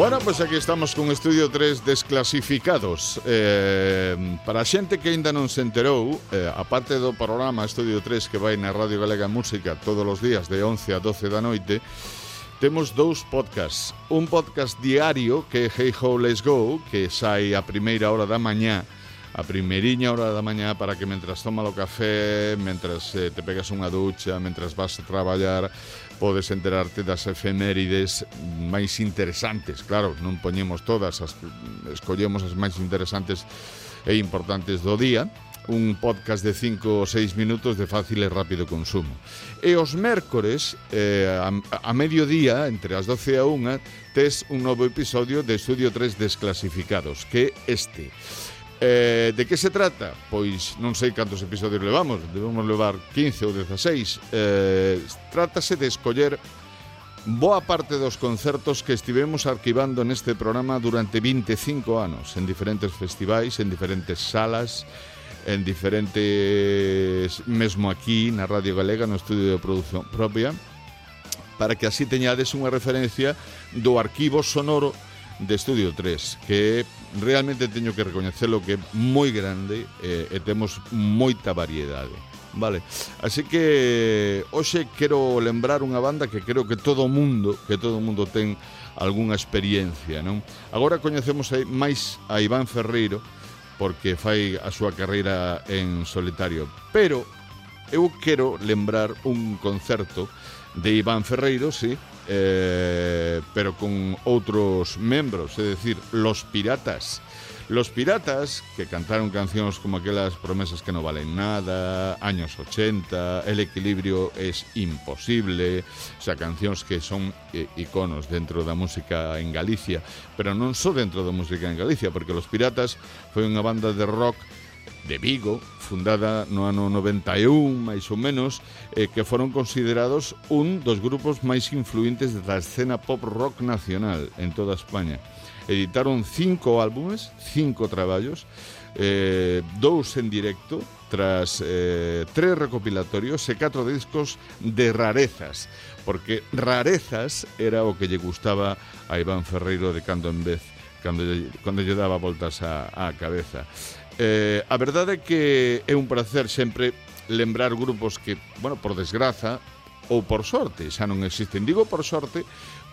Bueno, pues aquí estamos con Estudio 3 Desclasificados. Eh, para a xente que aínda non se enterou, eh, aparte do programa Estudio 3 que vai na Radio Galega Música todos os días de 11 a 12 da noite, temos dous podcasts. Un podcast diario que é Hey Ho Let's Go, que sai a primeira hora da mañá, a primeriña hora da mañá para que mentras toma o café, mentras eh, te pegas unha ducha, mentras vas a traballar, podes enterarte das efemérides máis interesantes, claro, non poñemos todas, as, escollemos as máis interesantes e importantes do día, un podcast de 5 ou 6 minutos de fácil e rápido consumo. E os mércores, eh, a, a mediodía, entre as 12 e a 1, tes un novo episodio de Estudio 3 Desclasificados, que este. Eh, de que se trata? Pois non sei cantos episodios levamos, debemos levar 15 ou 16. Eh, trátase de escoller boa parte dos concertos que estivemos arquivando neste programa durante 25 anos, en diferentes festivais, en diferentes salas, en diferentes, mesmo aquí na Radio Galega, no estudio de produción propia, para que así teñades unha referencia do arquivo sonoro de Estudio 3, que realmente teño que recoñecelo que é moi grande eh, e temos moita variedade. Vale, así que hoxe quero lembrar unha banda que creo que todo o mundo, que todo o mundo ten algunha experiencia, non? Agora coñecemos máis a Iván Ferreiro porque fai a súa carreira en solitario, pero eu quero lembrar un concerto de Iván Ferreiro, sí, eh, pero con outros membros, é dicir, Los Piratas. Los Piratas, que cantaron cancións como aquelas promesas que no valen nada, años 80, El equilibrio es imposible, o sea, cancións que son eh, iconos dentro da música en Galicia, pero non só dentro da música en Galicia, porque Los Piratas foi unha banda de rock de Vigo, fundada no ano 91, máis ou menos, eh, que foron considerados un dos grupos máis influentes da escena pop rock nacional en toda España. Editaron cinco álbumes, cinco traballos, eh, dous en directo, tras eh, tres recopilatorios e catro discos de rarezas, porque rarezas era o que lle gustaba a Iván Ferreiro de cando en vez, cando cando lle daba voltas á cabeza. Eh, a verdade é que é un placer sempre lembrar grupos que, bueno, por desgraza ou por sorte, xa non existen. Digo por sorte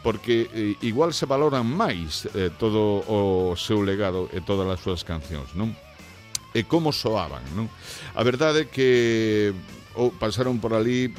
porque eh, igual se valoran máis eh, todo o seu legado e todas as súas cancións, non? E como soaban, non? A verdade é que ou pasaron por ali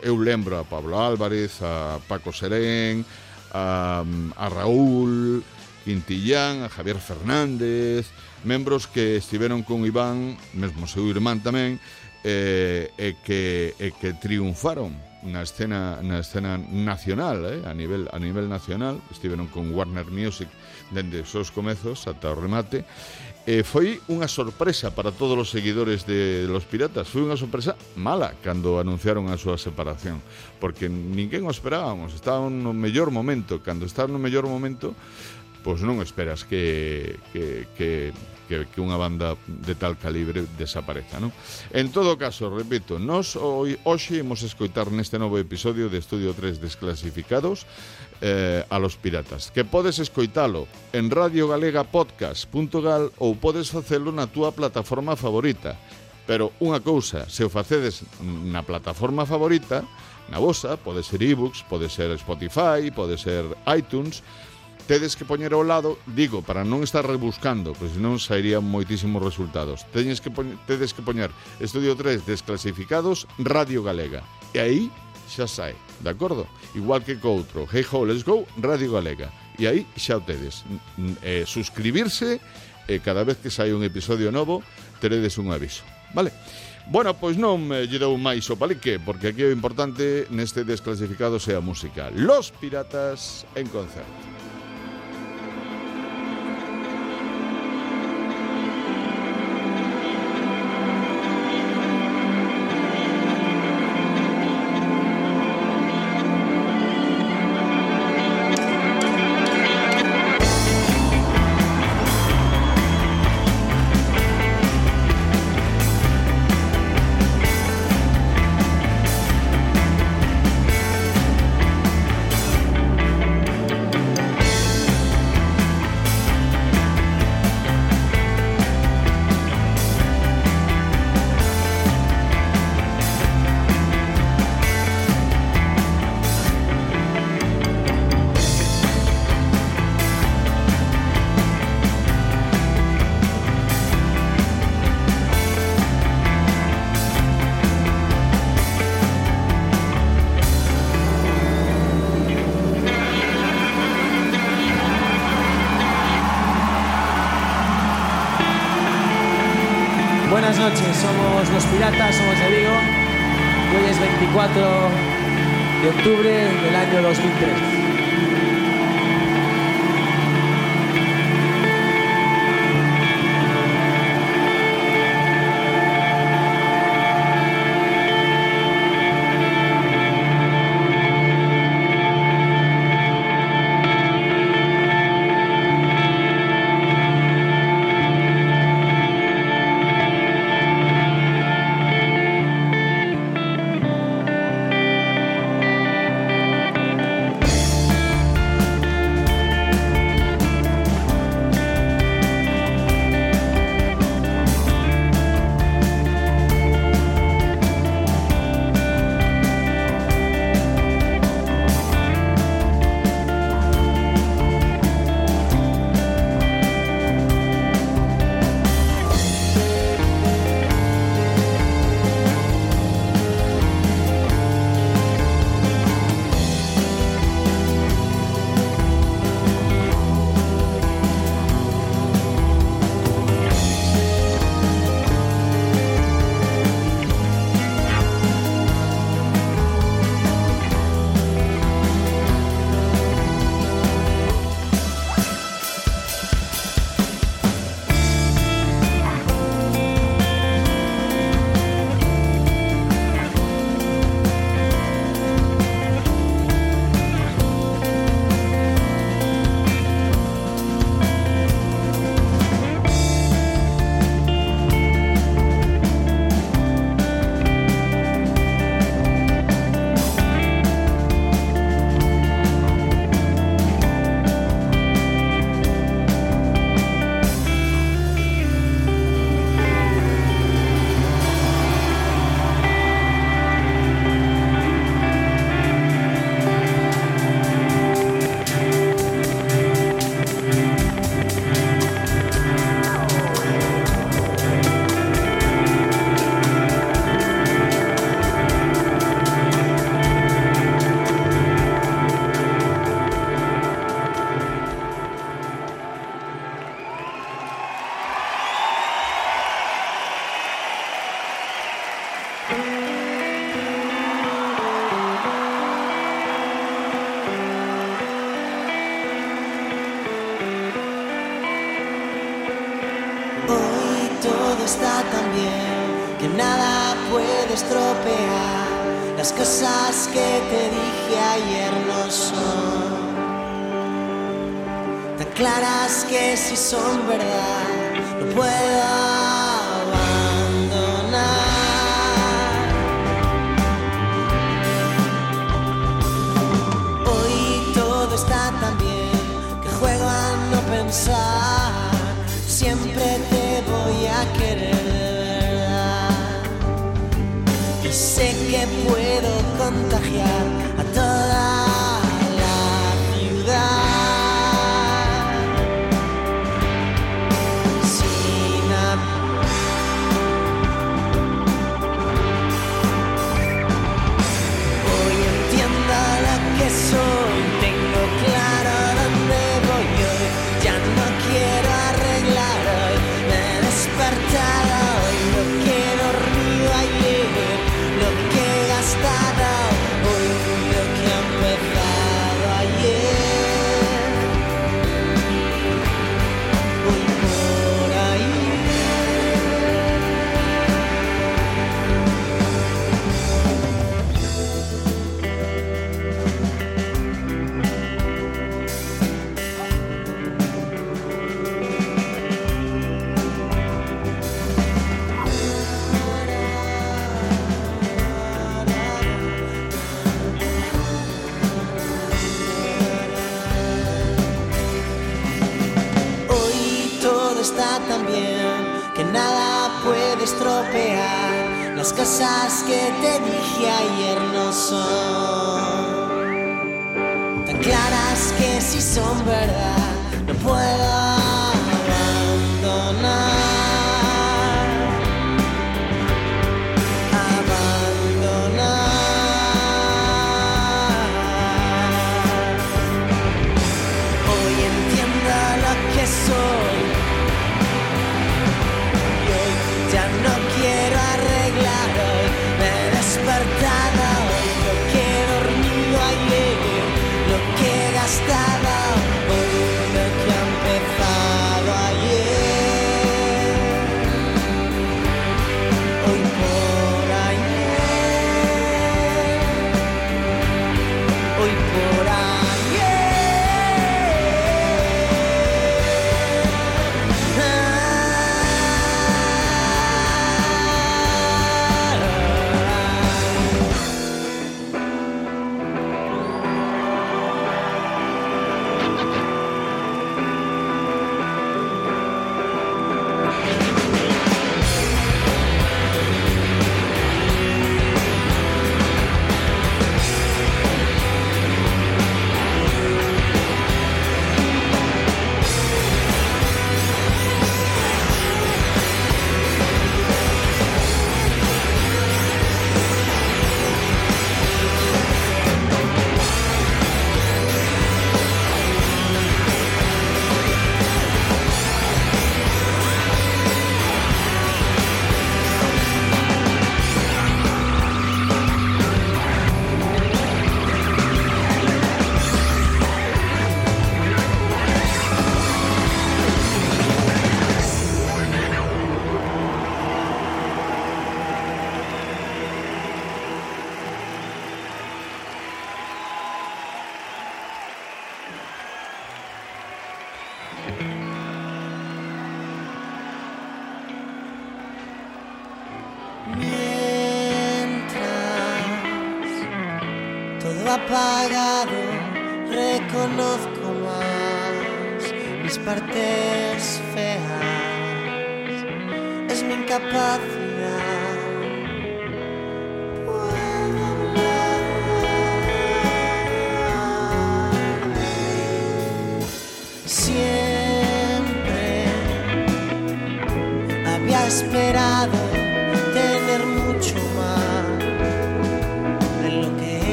eu lembro a Pablo Álvarez, a Paco Serén, a, a Raúl Quintillán, a Javier Fernández, membros que estiveron con Iván, mesmo seu irmán tamén, eh, e que e que triunfaron na escena na escena nacional, eh, a nivel a nivel nacional, estiveron con Warner Music dende os seus comezos ata o remate. E foi unha sorpresa para todos os seguidores de Los Piratas. Foi unha sorpresa mala cando anunciaron a súa separación, porque ninguén o esperábamos. Estaban no mellor momento, cando estás no mellor momento, pois non esperas que, que, que, que, que unha banda de tal calibre desapareza, non? En todo caso, repito, nos hoy, hoxe imos escoitar neste novo episodio de Estudio 3 Desclasificados eh, a los piratas, que podes escoitalo en radiogalegapodcast.gal ou podes facelo na túa plataforma favorita. Pero unha cousa, se o facedes na plataforma favorita, na vosa, pode ser ebooks, pode ser Spotify, pode ser iTunes, tedes que poñer ao lado, digo, para non estar rebuscando, pois non sairían moitísimos resultados. Teñes que poñer, tedes que poñer Estudio 3 desclasificados Radio Galega. E aí xa sai, de acordo? Igual que co outro, Hey Ho, Let's Go, Radio Galega. E aí xa o tedes. Eh, suscribirse e eh, cada vez que sai un episodio novo, teredes un aviso. Vale? Bueno, pois non me lle dou máis o palique, porque aquí o importante neste desclasificado sea música. Los Piratas en concerto. Piratas, de Vigo. Hoy es 24 de octubre del año 2003.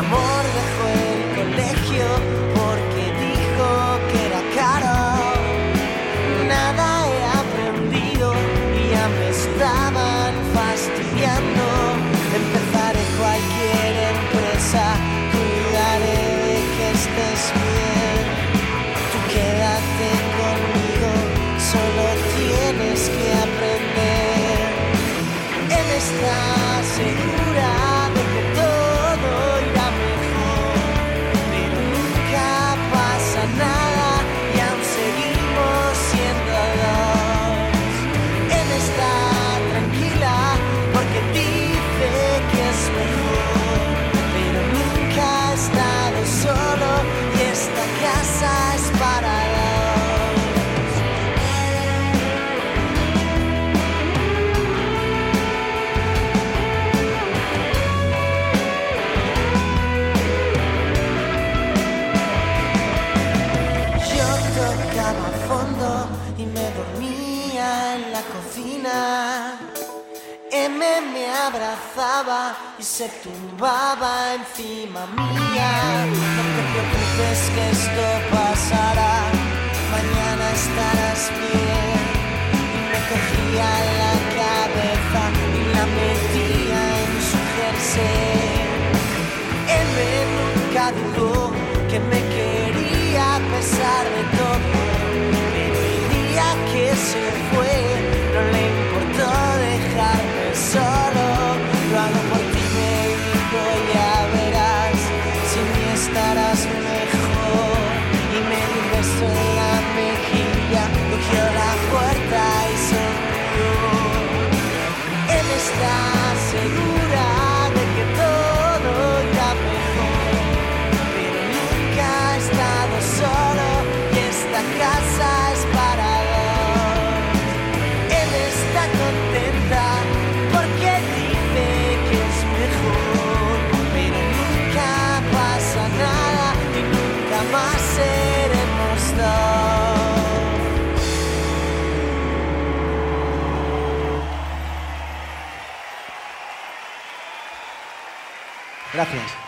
Amor y se tumbaba encima mía. No te preocupes que esto pasará, mañana estarás bien. Y me cogía la cabeza y la metía en su jersey. Él me nunca dudó. Gracias.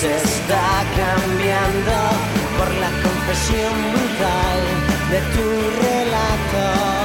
Se está cambiando por la confesión brutal de tu relato.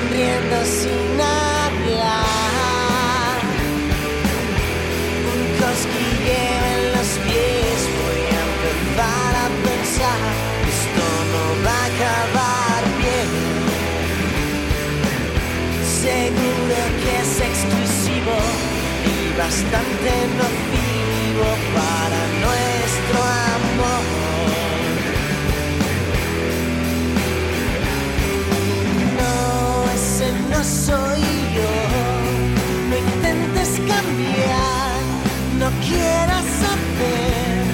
Sonriendo sin hablar. Un cosquilleo en los pies, voy a empezar a pensar, esto no va a acabar bien. Seguro que es exclusivo y bastante nocivo soy yo. No intentes cambiar, no quieras saber.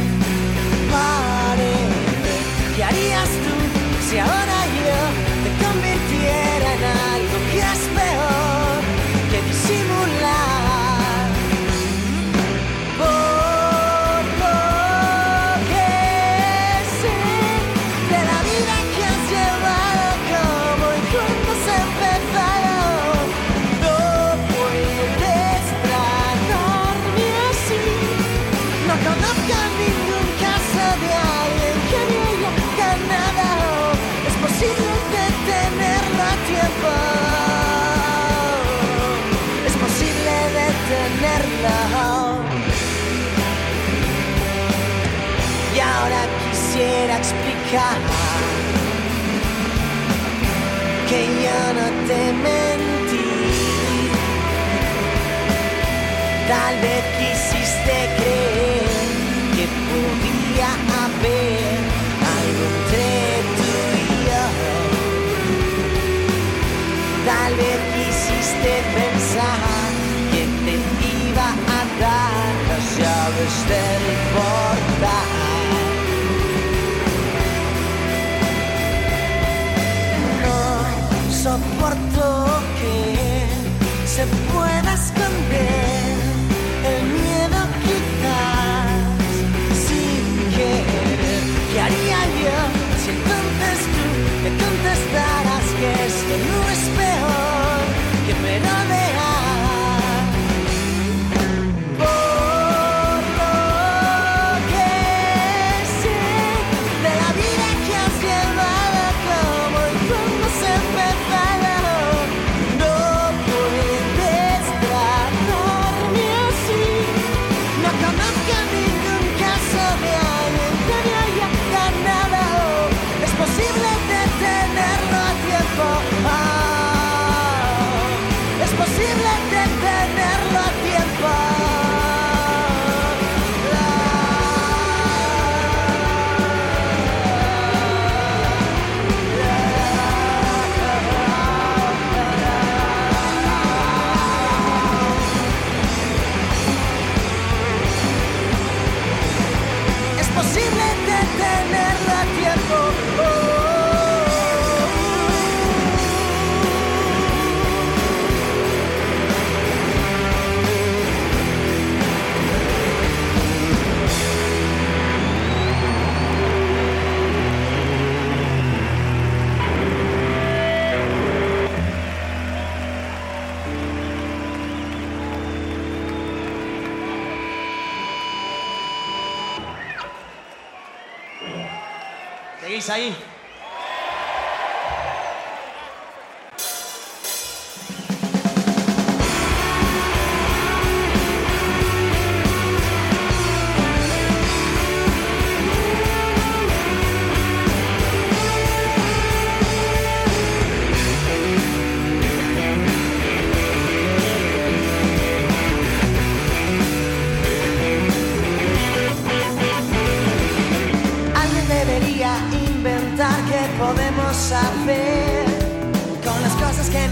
Parece, ¿qué harías tú si ahora explicar que yo no te mentí. Tal vez quisiste creer que podía haber algo entre tú y yo. Tal vez quisiste pensar que te iba a dar las llaves del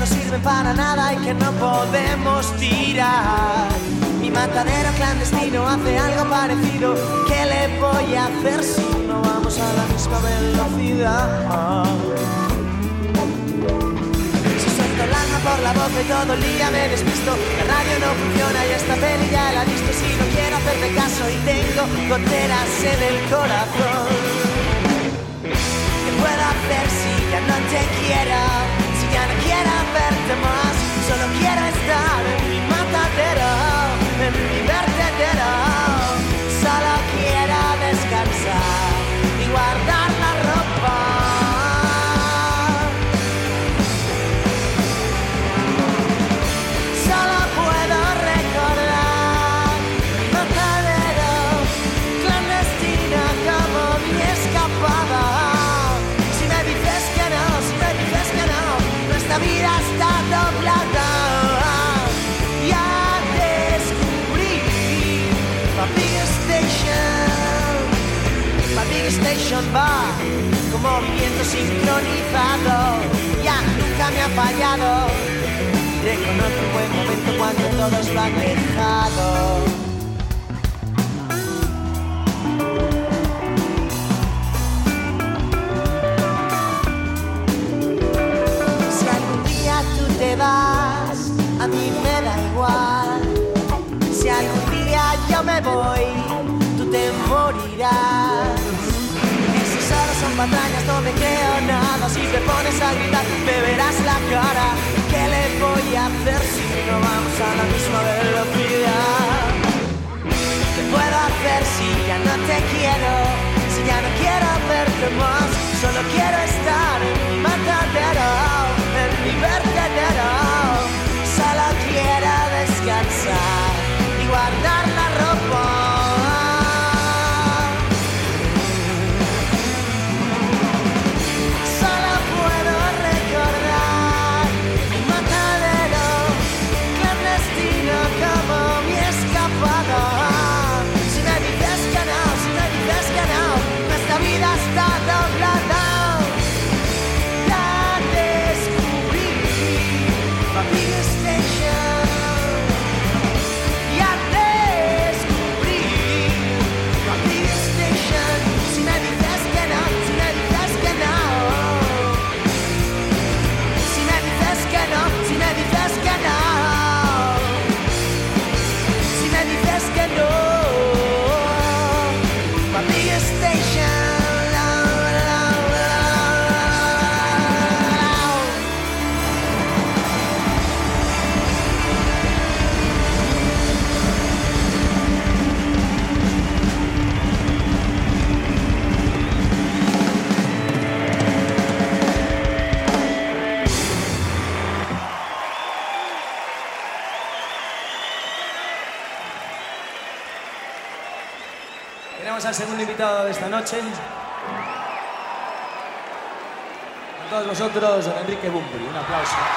no sirven para nada y que no podemos tirar. Mi matadero clandestino hace algo parecido. ¿Qué le voy a hacer si no vamos a la misma velocidad? Si suelto el por la boca y todo el día me despisto La radio no funciona y esta peli ya la he visto Si no quiero hacerte caso y tengo goteras en el corazón ¿Qué puedo hacer si ya no te quiero? verte más, solo quiero estar en mi matadero, en mi vertedero. Station va como viento sincronizado. Ya nunca me ha fallado. Reconozco un buen momento cuando todos lo han dejado. Si algún día tú te vas, a mí me da igual. Si algún día yo me voy, me creo nada. Si te pones a gritar, me verás la cara. ¿Qué le voy a hacer si no vamos a la misma velocidad? ¿Qué puedo hacer si ya no te quiero? Si ya no quiero verte más, solo quiero estar en mi matadero, en mi vertedero. Solo quiero descansar y guardar noche. Todos vosotros, Enrique Bumbri. Un aplauso.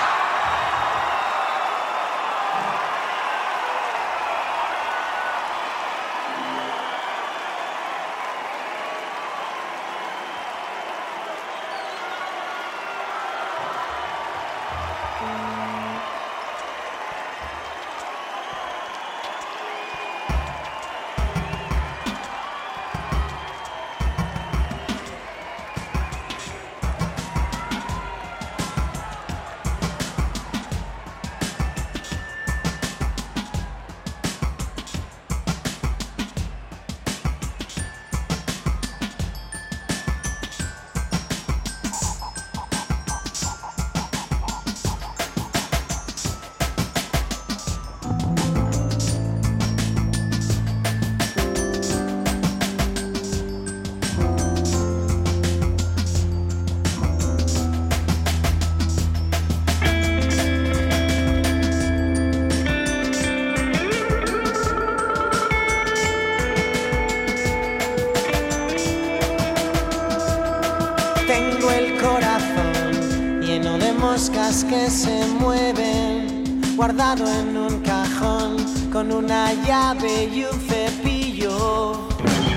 Se mueven, guardado en un cajón con una llave y un cepillo.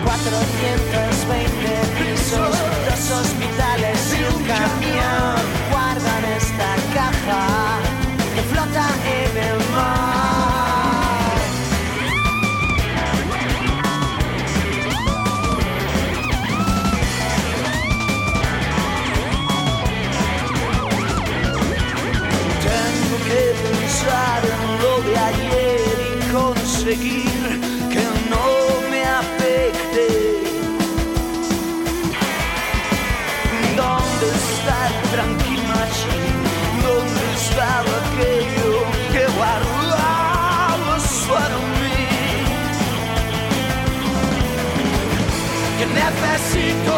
420 pensar en lo de ayer y conseguir que no me afecte. ¿Dónde está el tranquil machine? ¿Dónde estaba aquello que guardaba en mí? Que necesito,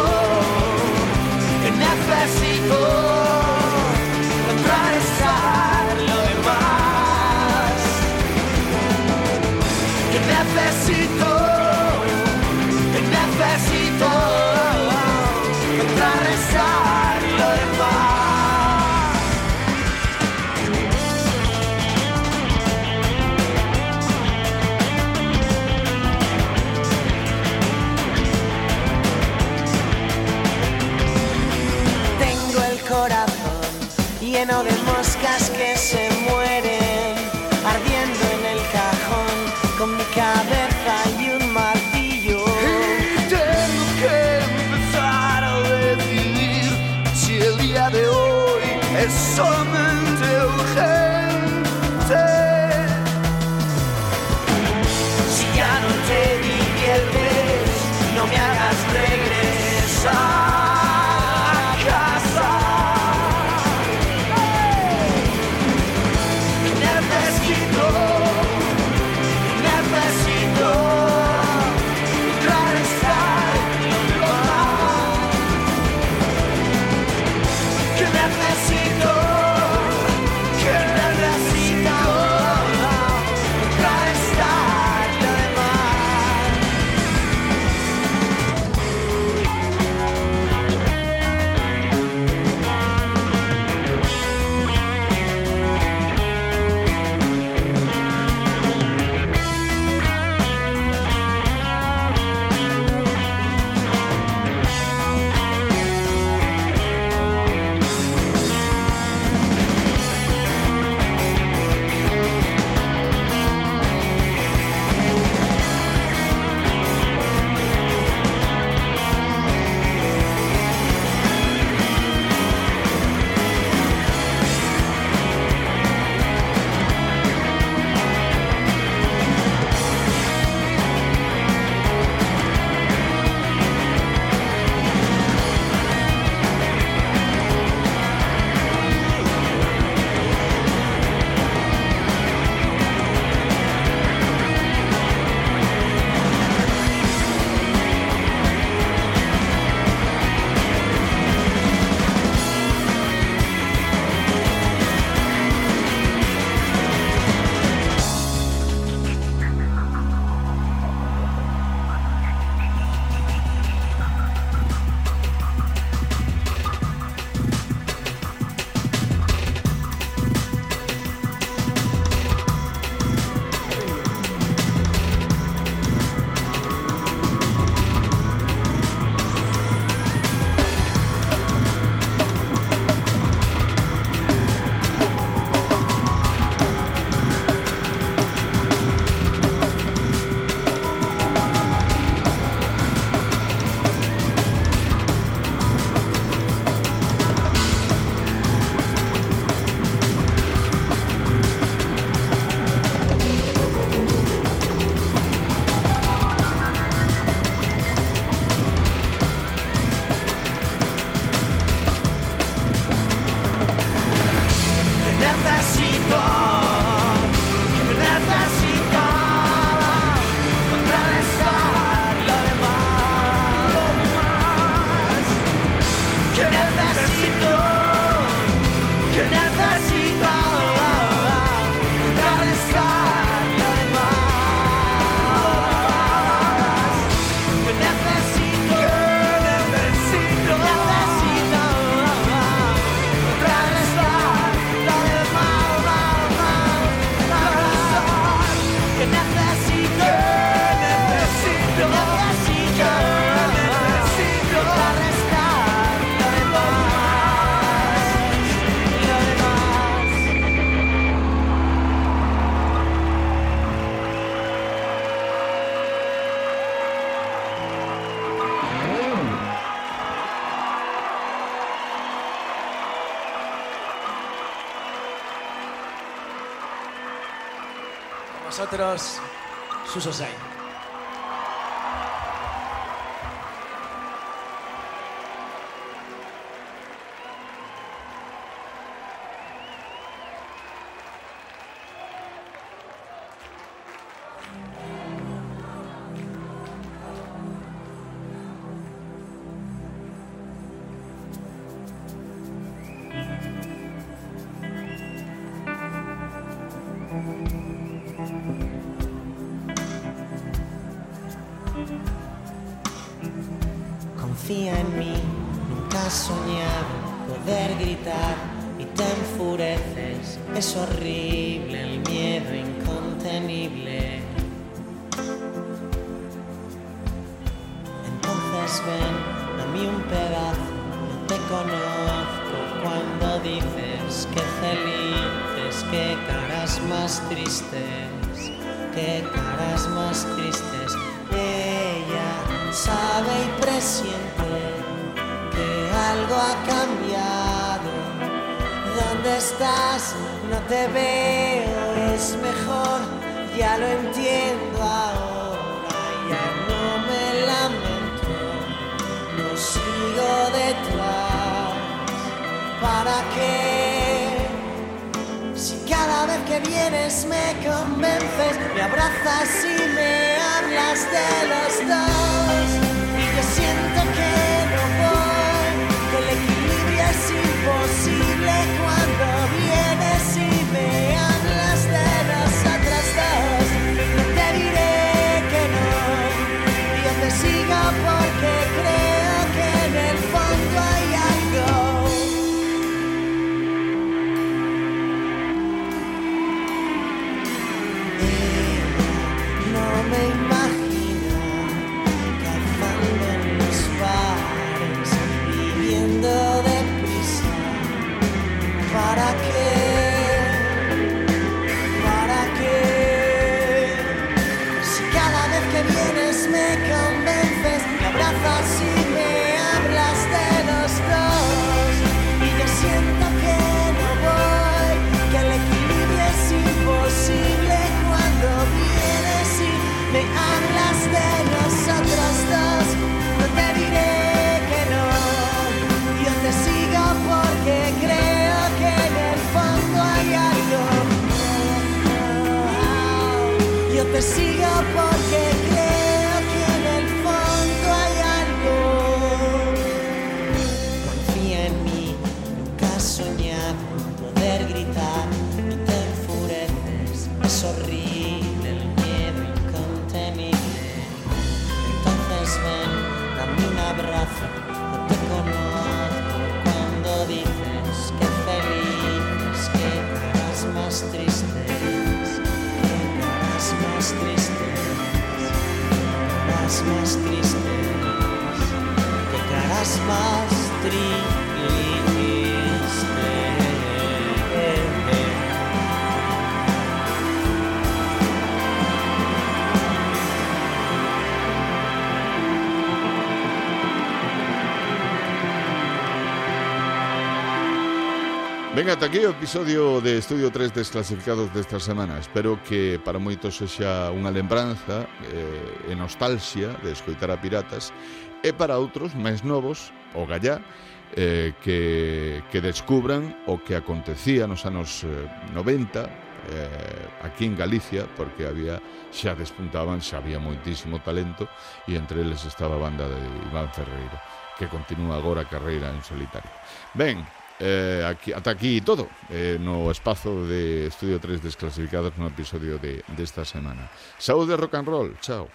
thought Suso Sainz. Has soñado poder gritar y te enfureces. Es horrible el miedo incontenible. Entonces ven a mí un pedazo, no te conozco cuando dices que felices, qué caras más tristes, qué caras más tristes. Ella sabe y presiente No te veo, es mejor, ya lo entiendo ahora, ya no me lamento, no sigo detrás. ¿Para qué? Si cada vez que vienes me convences, me abrazas y me hablas de los dos. Y yo siento que abrazo, no te conozco cuando dices que felices, que caras más tristes, Venga, ata aquí o episodio de Estudio 3 Desclasificados desta semana Espero que para moitos sexa unha lembranza eh, e nostalgia de escoitar a Piratas E para outros máis novos, o gallá eh, que, que descubran o que acontecía nos anos eh, 90 eh, aquí en Galicia porque había xa despuntaban, xa había moitísimo talento e entre eles estaba a banda de Iván Ferreira que continúa agora a carreira en solitario. Ben, eh, aquí, ata aquí todo eh, no espazo de Estudio 3 Desclasificados no episodio de, desta de semana. Saúde rock and roll, chao.